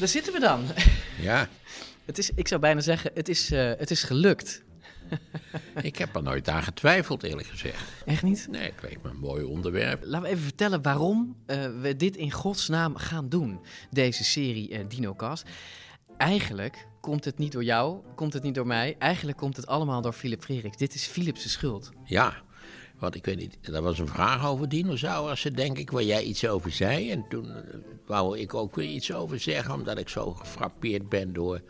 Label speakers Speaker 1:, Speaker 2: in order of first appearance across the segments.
Speaker 1: Daar zitten we dan.
Speaker 2: Ja,
Speaker 1: Het is, ik zou bijna zeggen, het is, eh, het is gelukt.
Speaker 2: ik heb er nooit aan getwijfeld, eerlijk gezegd.
Speaker 1: Echt niet?
Speaker 2: Nee, het leek me een mooi onderwerp.
Speaker 1: Laten we even vertellen waarom eh, we dit in godsnaam gaan doen. Deze serie eh DinoCast. Eigenlijk komt het niet door jou, komt het niet door mij. Eigenlijk komt het allemaal door Philip Freriks. Dit is Philips' schuld.
Speaker 2: Ja, want ik weet niet, er was een vraag over dinosaurussen, denk ik, waar jij iets over zei. En toen eh, wou ik ook weer iets over zeggen, omdat ik zo gefrappeerd ben door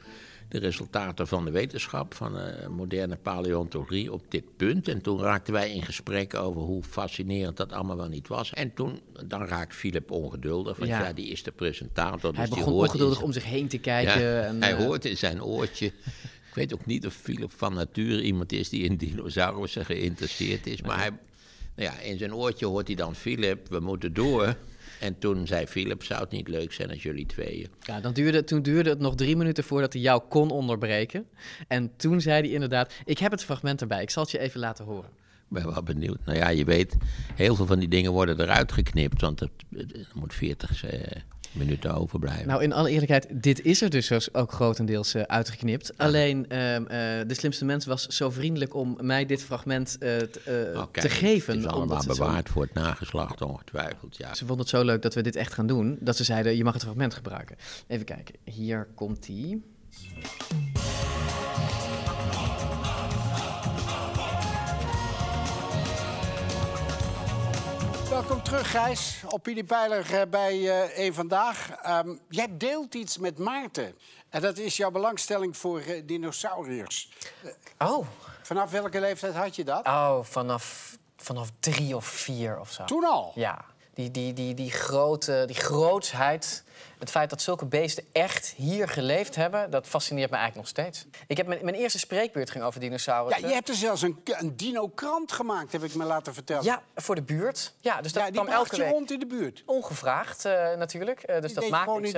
Speaker 2: de resultaten van de wetenschap, van eh, moderne paleontologie op dit punt. En toen raakten wij in gesprek over hoe fascinerend dat allemaal wel niet was. En toen, dan raakt Philip ongeduldig, want
Speaker 1: Ja.
Speaker 2: ja, die is de presentator.
Speaker 1: Hij
Speaker 2: dus die
Speaker 1: begon
Speaker 2: hoort
Speaker 1: ongeduldig om zich heen te kijken.
Speaker 2: Ja,
Speaker 1: en,
Speaker 2: hij
Speaker 1: eh,
Speaker 2: hoort in zijn oortje. Ik weet ook niet of Philip van nature iemand is die in dinosaurussen geïnteresseerd is. Maar hij, nou ja, in zijn oortje hoort hij dan Philip, we moeten door. En toen zei Philip, zou het niet leuk zijn als jullie tweeën?
Speaker 1: Ja, dan duurde, toen duurde het nog drie minuten voordat hij jou kon onderbreken. En toen zei hij inderdaad, ik heb het fragment erbij, ik zal het je even laten horen.
Speaker 2: Ik ben wel benieuwd. Nou ja, je weet, heel veel van die dingen worden eruit geknipt. Want er moet 40 eh, minuten overblijven.
Speaker 1: Nou, in alle eerlijkheid, dit is er dus ook grotendeels eh, uitgeknipt. Alleen, ehm, eh, de slimste mens was zo vriendelijk om mij dit fragment eh, t-
Speaker 2: Oh, kijk,
Speaker 1: te geven.
Speaker 2: Het is allemaal
Speaker 1: zo-
Speaker 2: bewaard voor het nageslacht, ongetwijfeld. Ja.
Speaker 1: Ze vonden het zo leuk dat we dit echt gaan doen, dat ze zeiden, je mag het fragment gebruiken. Even kijken, hier komt die.
Speaker 3: Welkom terug, Gijs. Opiniepeiler eh, bij eh Eén Vandaag. Ehm, jij deelt iets met Maarten. En dat is jouw belangstelling voor eh, dinosauriërs.
Speaker 4: Oh,
Speaker 3: Vanaf welke leeftijd had je dat?
Speaker 4: oh vanaf, vanaf drie of vier of zo.
Speaker 3: Toen al?
Speaker 4: Ja, die, die, die, die, grote, die grootsheid. Het feit dat zulke beesten echt hier geleefd hebben, dat fascineert me eigenlijk nog steeds. Ik heb mijn, mijn eerste spreekbeurt ging over
Speaker 3: Ja,
Speaker 4: dinosaurussen.
Speaker 3: je hebt er zelfs een, een dino-krant gemaakt, heb ik me laten vertellen.
Speaker 4: Ja, voor de buurt. Ja, dus dat
Speaker 3: Ja, die
Speaker 4: kwam elke
Speaker 3: je
Speaker 4: week.
Speaker 3: rond in de buurt.
Speaker 4: Ongevraagd eh, natuurlijk. Eh, dus
Speaker 3: Die
Speaker 4: dat maakte ik
Speaker 3: in de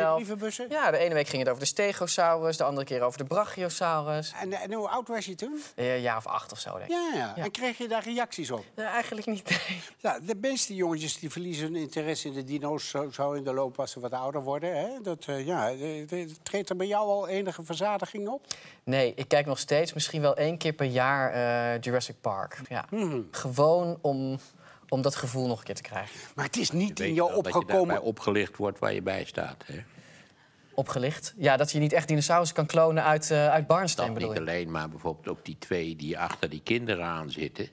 Speaker 4: zelf. Ja, de ene week ging het over de Stegosaurus, de andere keer over de Brachiosaurus.
Speaker 3: En, en hoe oud was je toen?
Speaker 4: Eh, Een jaar of acht of zo, denk ik.
Speaker 3: Ja, ja.
Speaker 4: Ja.
Speaker 3: En kreeg je daar reacties op?
Speaker 4: Eh, eigenlijk niet. nee.
Speaker 3: Ja, de meeste jongetjes die verliezen hun interesse in de dino's zo, zo in de loop als ze wat ouder worden. Hè? Dat, eh, ja, eh, eh, treedt er bij jou al enige verzadiging op?
Speaker 4: Nee, ik kijk nog steeds misschien wel één keer per jaar eh, Jurassic Park. Ja. Gewoon om, om dat gevoel nog een keer te krijgen.
Speaker 3: Maar het is niet in jou
Speaker 2: wel dat je daarbij
Speaker 3: opgekomen.
Speaker 2: opgelicht wordt waar je bij staat. Hè?
Speaker 4: Opgelicht. Ja, dat je niet echt dinosaurus kan klonen uit, eh uit Barnsteen,
Speaker 2: Dat
Speaker 4: bedoel
Speaker 2: niet
Speaker 4: je?
Speaker 2: alleen, maar bijvoorbeeld ook die twee die achter die kinderen aan zitten.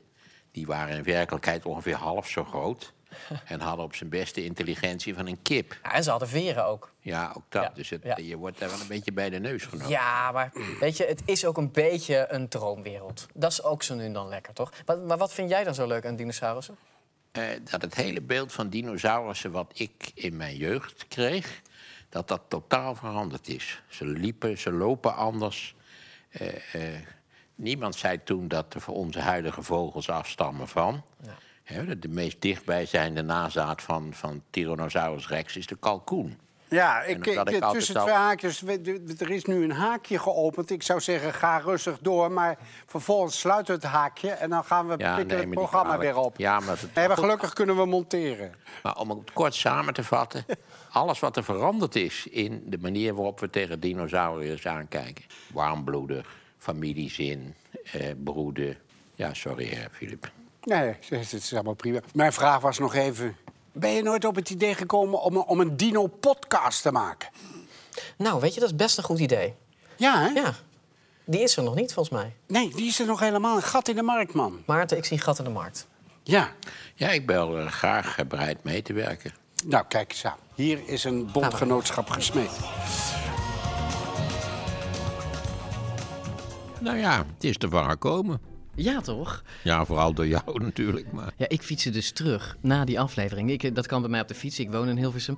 Speaker 2: Die waren in werkelijkheid ongeveer half zo groot. En hadden op zijn beste intelligentie van een kip.
Speaker 4: Ja, en ze hadden veren ook.
Speaker 2: Ja, ook dat.
Speaker 4: Ja,
Speaker 2: Dus het,
Speaker 4: ja.
Speaker 2: je wordt daar wel een beetje bij de neus genomen.
Speaker 4: Ja, maar weet je, het is ook een beetje een droomwereld. Dat is ook zo nu en dan lekker, toch? Maar, maar wat vind jij dan zo leuk aan dinosaurussen?
Speaker 2: Eh, dat het hele beeld van dinosaurussen wat ik in mijn jeugd kreeg... dat dat totaal veranderd is. Ze liepen, ze lopen anders. Eh, eh, niemand zei toen dat er voor onze huidige vogels afstammen van. Hè, de- meest dichtbijzijnde nazaat van, van Tyrannosaurus rex is de kalkoen.
Speaker 3: Ja, ik, ik- tussen
Speaker 2: al-
Speaker 3: twee haakjes, er is nu een haakje geopend. Ik zou zeggen, ga rustig door. Maar vervolgens sluiten we het haakje en dan gaan we het programma weer op.
Speaker 2: Ja, maar het-
Speaker 3: Nee, maar gelukkig kunnen we monteren.
Speaker 2: Maar om het kort samen te vatten... alles wat er veranderd is in de manier waarop we tegen dinosauriërs aankijken... warmbloedig, familiezin, eh, broeden... Ja, sorry, hè, Filip.
Speaker 3: Nee, het is allemaal prima. Mijn vraag was nog even... Ben je nooit op het idee gekomen om, een- om een dino-podcast te maken?
Speaker 4: Nou, weet je, dat is best een goed idee.
Speaker 3: Ja, hè?
Speaker 4: Ja, die is er nog niet, volgens mij.
Speaker 3: Nee, die is er nog helemaal een gat in de markt, man.
Speaker 4: Maarten, ik zie gat in de markt.
Speaker 3: Ja.
Speaker 2: Ja, ik ben er graag eh, bereid mee te werken.
Speaker 3: Nou, kijk eens aan. Hier is een bondgenootschap gesmeed.
Speaker 2: Nou ja, het is ervan gekomen.
Speaker 1: Ja, toch?
Speaker 2: Ja, vooral door jou natuurlijk. Maar
Speaker 1: Ja, ik fietste dus terug na die aflevering. Ik, dat kan bij mij op de fiets. Ik woon in Hilversum.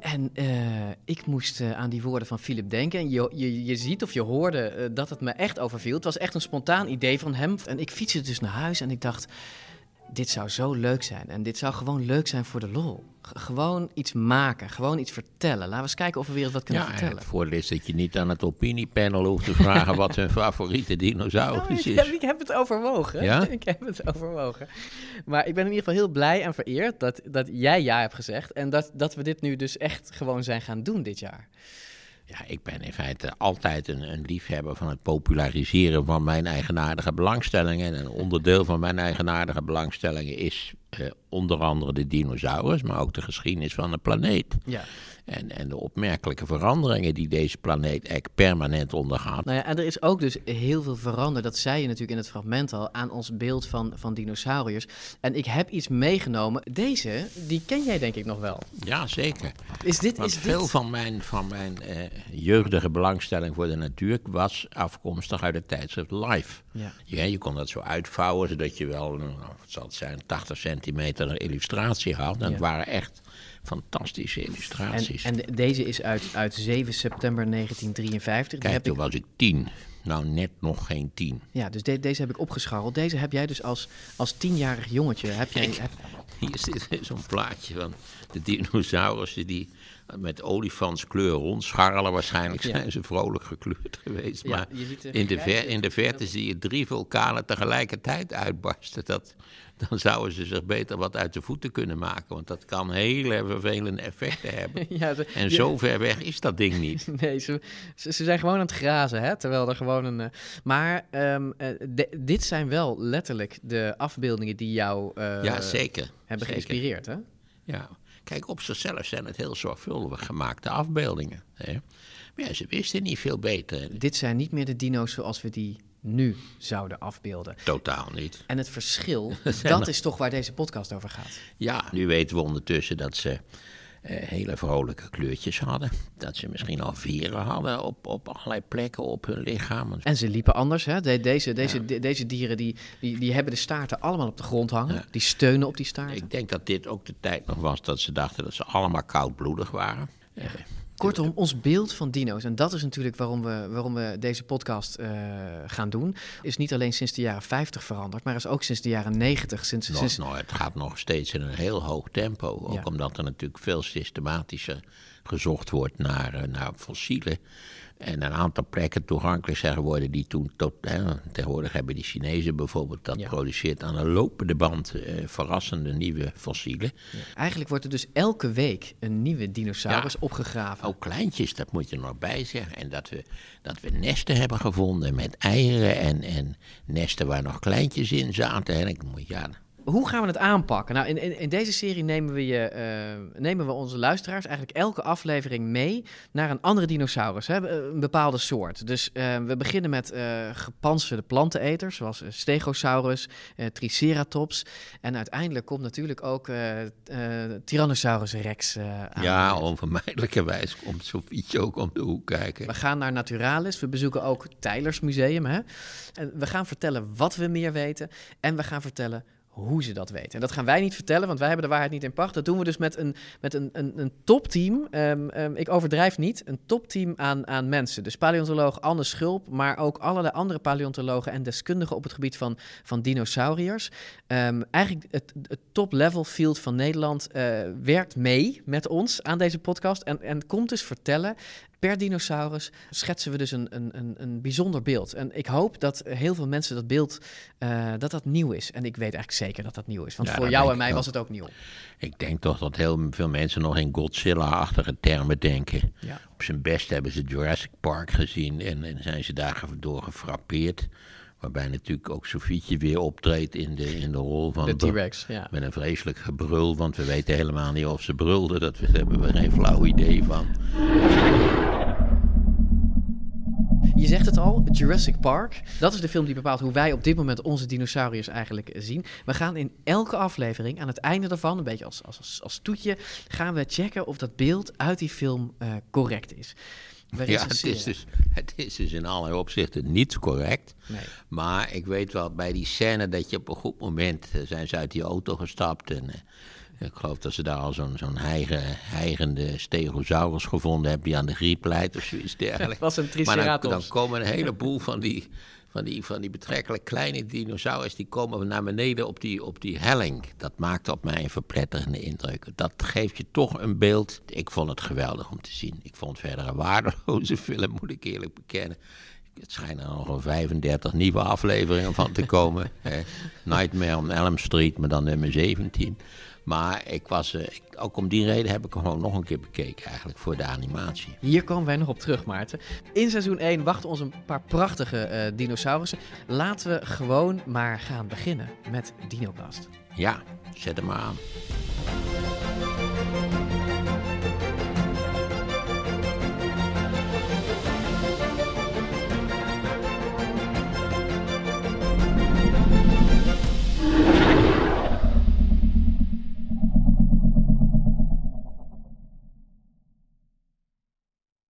Speaker 1: En eh, ik moest eh, aan die woorden van Philip denken. En je, je, je ziet of je hoorde eh, dat het me echt overviel. Het was echt een spontaan idee van hem. En ik fietste dus naar huis en ik dacht... Dit zou zo leuk zijn. En dit zou gewoon leuk zijn voor de lol. G- gewoon iets maken. Gewoon iets vertellen. Laten we eens kijken of we weer wat kunnen
Speaker 2: ja, en
Speaker 1: vertellen.
Speaker 2: het voordeel is dat je niet aan het opiniepanel hoeft te vragen wat hun favoriete dinosaurus
Speaker 1: Nou, ik, heb,
Speaker 2: is.
Speaker 1: ik heb het overwogen.
Speaker 2: Ja?
Speaker 1: Ik heb het overwogen. Maar ik ben in ieder geval heel blij en vereerd dat, dat jij ja hebt gezegd. En dat, dat we dit nu dus echt gewoon zijn gaan doen dit jaar.
Speaker 2: Ja, ik ben in feite altijd een, een liefhebber van het populariseren van mijn eigenaardige belangstellingen. En een onderdeel van mijn eigenaardige belangstellingen is eh, onder andere de dinosaurus, maar ook de geschiedenis van de planeet.
Speaker 1: Ja.
Speaker 2: En, en de opmerkelijke veranderingen die deze planeet eigenlijk permanent ondergaat.
Speaker 1: Nou ja, en er is ook dus heel veel veranderd. Dat zei je natuurlijk in het fragment al aan ons beeld van, van dinosauriërs. En ik heb iets meegenomen. Deze, die ken jij denk ik nog wel.
Speaker 2: Ja, zeker.
Speaker 1: Is dit,
Speaker 2: Want
Speaker 1: is dit...
Speaker 2: veel van mijn, van mijn eh, jeugdige belangstelling voor de natuur was afkomstig uit het tijdschrift Life.
Speaker 1: Ja.
Speaker 2: Ja, je kon dat zo uitvouwen, zodat je wel, nou, wat zal het zijn, 80 centimeter een illustratie had. En
Speaker 1: Ja.
Speaker 2: het waren echt fantastische
Speaker 1: En,
Speaker 2: illustraties.
Speaker 1: en de- deze is uit, uit 7 september 1953. Die
Speaker 2: Kijk,
Speaker 1: heb
Speaker 2: toen
Speaker 1: ik,
Speaker 2: was ik tien. Nou, net nog geen tien.
Speaker 1: ja, dus de- deze heb ik opgescharreld. Deze heb jij dus als, als tienjarig jongetje. Heb jij, heb,
Speaker 2: Hier zit zo'n plaatje van de dinosaurussen die met olifantskleur rondscharrelen. Waarschijnlijk
Speaker 1: Ja.
Speaker 2: zijn ze vrolijk gekleurd geweest.
Speaker 1: Ja,
Speaker 2: maar in, de ver, in de verte zie je drie vulkanen tegelijkertijd uitbarsten. Dat, dan zouden ze zich beter wat uit de voeten kunnen maken. Want dat kan hele vervelende effecten hebben.
Speaker 1: ja, ze-
Speaker 2: En zo ver weg is dat ding niet.
Speaker 1: Nee, ze, ze, ze zijn gewoon aan het grazen, hè? terwijl er gewoon een... eh, maar ehm, eh, de- dit zijn wel letterlijk de afbeeldingen die jou eh,
Speaker 2: ja, zeker.
Speaker 1: hebben
Speaker 2: zeker.
Speaker 1: geïnspireerd, hè?
Speaker 2: Ja. Kijk, op zichzelf zijn het heel zorgvuldig gemaakte afbeeldingen. Hè? Maar ja, ze wisten niet veel beter.
Speaker 1: Dit zijn niet meer de dino's zoals we die nu zouden afbeelden.
Speaker 2: Totaal niet.
Speaker 1: En het verschil, dat is toch waar deze podcast over gaat.
Speaker 2: Ja, nu weten we ondertussen dat ze eh, hele vrolijke kleurtjes hadden. Dat ze misschien al veren hadden op, op allerlei plekken op hun lichaam.
Speaker 1: En ze liepen anders, hè? De- deze, deze, de- deze dieren die, die, die hebben de staarten allemaal op de grond hangen.
Speaker 2: Ja.
Speaker 1: Die steunen op die staarten.
Speaker 2: Ik denk dat dit ook de tijd nog was dat ze dachten dat ze allemaal koudbloedig waren. Eh,
Speaker 1: Kortom, ons beeld van dino's, en dat is natuurlijk waarom we, waarom we deze podcast eh, gaan doen, is niet alleen sinds de jaren 50 veranderd, maar is ook sinds de jaren 90. Sinds,
Speaker 2: nog,
Speaker 1: sinds,
Speaker 2: nou, het gaat nog steeds in een heel hoog tempo. Ook
Speaker 1: Ja.
Speaker 2: omdat er natuurlijk veel systematischer gezocht wordt naar, eh, naar fossielen. En een aantal plekken toegankelijk zijn geworden die toen tot. Hè, tegenwoordig hebben die Chinezen bijvoorbeeld dat
Speaker 1: Ja.
Speaker 2: produceert aan een lopende band eh, verrassende nieuwe fossielen.
Speaker 1: Eigenlijk wordt er dus elke week een nieuwe dinosaurus
Speaker 2: Ja.
Speaker 1: opgegraven.
Speaker 2: Ook kleintjes, dat moet je er nog bij zeggen. En dat we, dat we nesten hebben gevonden met eieren en, en nesten waar nog kleintjes in zaten. En ik moet ja,
Speaker 1: Hoe gaan we het aanpakken? Nou, in, in, in deze serie nemen we, je, eh, nemen we onze luisteraars eigenlijk elke aflevering mee naar een andere dinosaurus, hè? een bepaalde soort. Dus eh, we beginnen met eh gepantserde planteneters, zoals eh, Stegosaurus, eh, Triceratops. En uiteindelijk komt natuurlijk ook eh, eh, Tyrannosaurus rex eh, aan.
Speaker 2: ja, onvermijdelijkerwijs komt Sofietje ook om de hoek kijken.
Speaker 1: We gaan naar Naturalis. We bezoeken ook Tylers Museum. Hè? En we gaan vertellen wat we meer weten. En we gaan vertellen hoe ze dat weten. En dat gaan wij niet vertellen, want wij hebben de waarheid niet in pacht. Dat doen we dus met een, met een, een, een topteam. Ehm, ehm, ik overdrijf niet. Een topteam aan, aan mensen. Dus paleontoloog Anne Schulp, maar ook allerlei andere paleontologen en deskundigen op het gebied van, van dinosauriërs. Ehm, eigenlijk het, top-level field van Nederland eh, werkt mee met ons aan deze podcast. En, en komt dus vertellen per dinosaurus schetsen we dus een, een, een, een bijzonder beeld. En ik hoop dat heel veel mensen dat beeld, eh, dat dat nieuw is. En ik weet eigenlijk zeker dat dat nieuw is. Want
Speaker 2: Ja,
Speaker 1: voor jou en mij
Speaker 2: ook.
Speaker 1: was het ook nieuw.
Speaker 2: Ik denk toch dat heel veel mensen nog in Godzilla-achtige termen denken.
Speaker 1: Ja.
Speaker 2: Op zijn best hebben ze Jurassic Park gezien en, en zijn ze daardoor gefrappeerd. Waarbij natuurlijk ook Sofietje weer optreedt in de, in de rol van...
Speaker 1: De T-Rex, ja.
Speaker 2: Met een vreselijk gebrul, want we weten helemaal niet of ze brulde. Dat we- daar hebben we geen flauw idee van.
Speaker 1: Je zegt het al, Jurassic Park. Dat is de film die bepaalt hoe wij op dit moment onze dinosauriërs eigenlijk eh, zien. We gaan in elke aflevering, aan het einde daarvan, een beetje als, als, als toetje, gaan we checken of dat beeld uit die film uh, correct is.
Speaker 2: Ja, het is, dus, het is dus in allerlei opzichten niet correct. Nee. Maar ik weet wel bij die scène dat je op een goed moment uh, zijn ze uit die auto gestapt en ik geloof dat ze daar al zo'n zo'n heigende stegosaurus gevonden hebben die aan de griep leidt of zoiets dergelijks.
Speaker 1: was een triceratops.
Speaker 2: Maar dan, komen een heleboel van die, van die, van die betrekkelijk kleine dinosaurus, die komen naar beneden op die, op die helling. Dat maakt op mij een verpletterende indruk. Dat geeft je toch een beeld. Ik vond het geweldig om te zien. Ik vond het verder een waardeloze film, moet ik eerlijk bekennen. Het schijnen er nog een 35 nieuwe afleveringen van te komen. Nightmare on Elm Street, maar dan nummer 17. Maar ik was, uh, ik, ook om die reden heb ik hem gewoon nog een keer bekeken eigenlijk voor de animatie.
Speaker 1: Hier komen wij nog op terug, Maarten. In seizoen 1 wachten ons een paar prachtige uh, dinosaurussen. Laten we gewoon maar gaan beginnen met DinoCast.
Speaker 2: Ja, zet hem maar aan.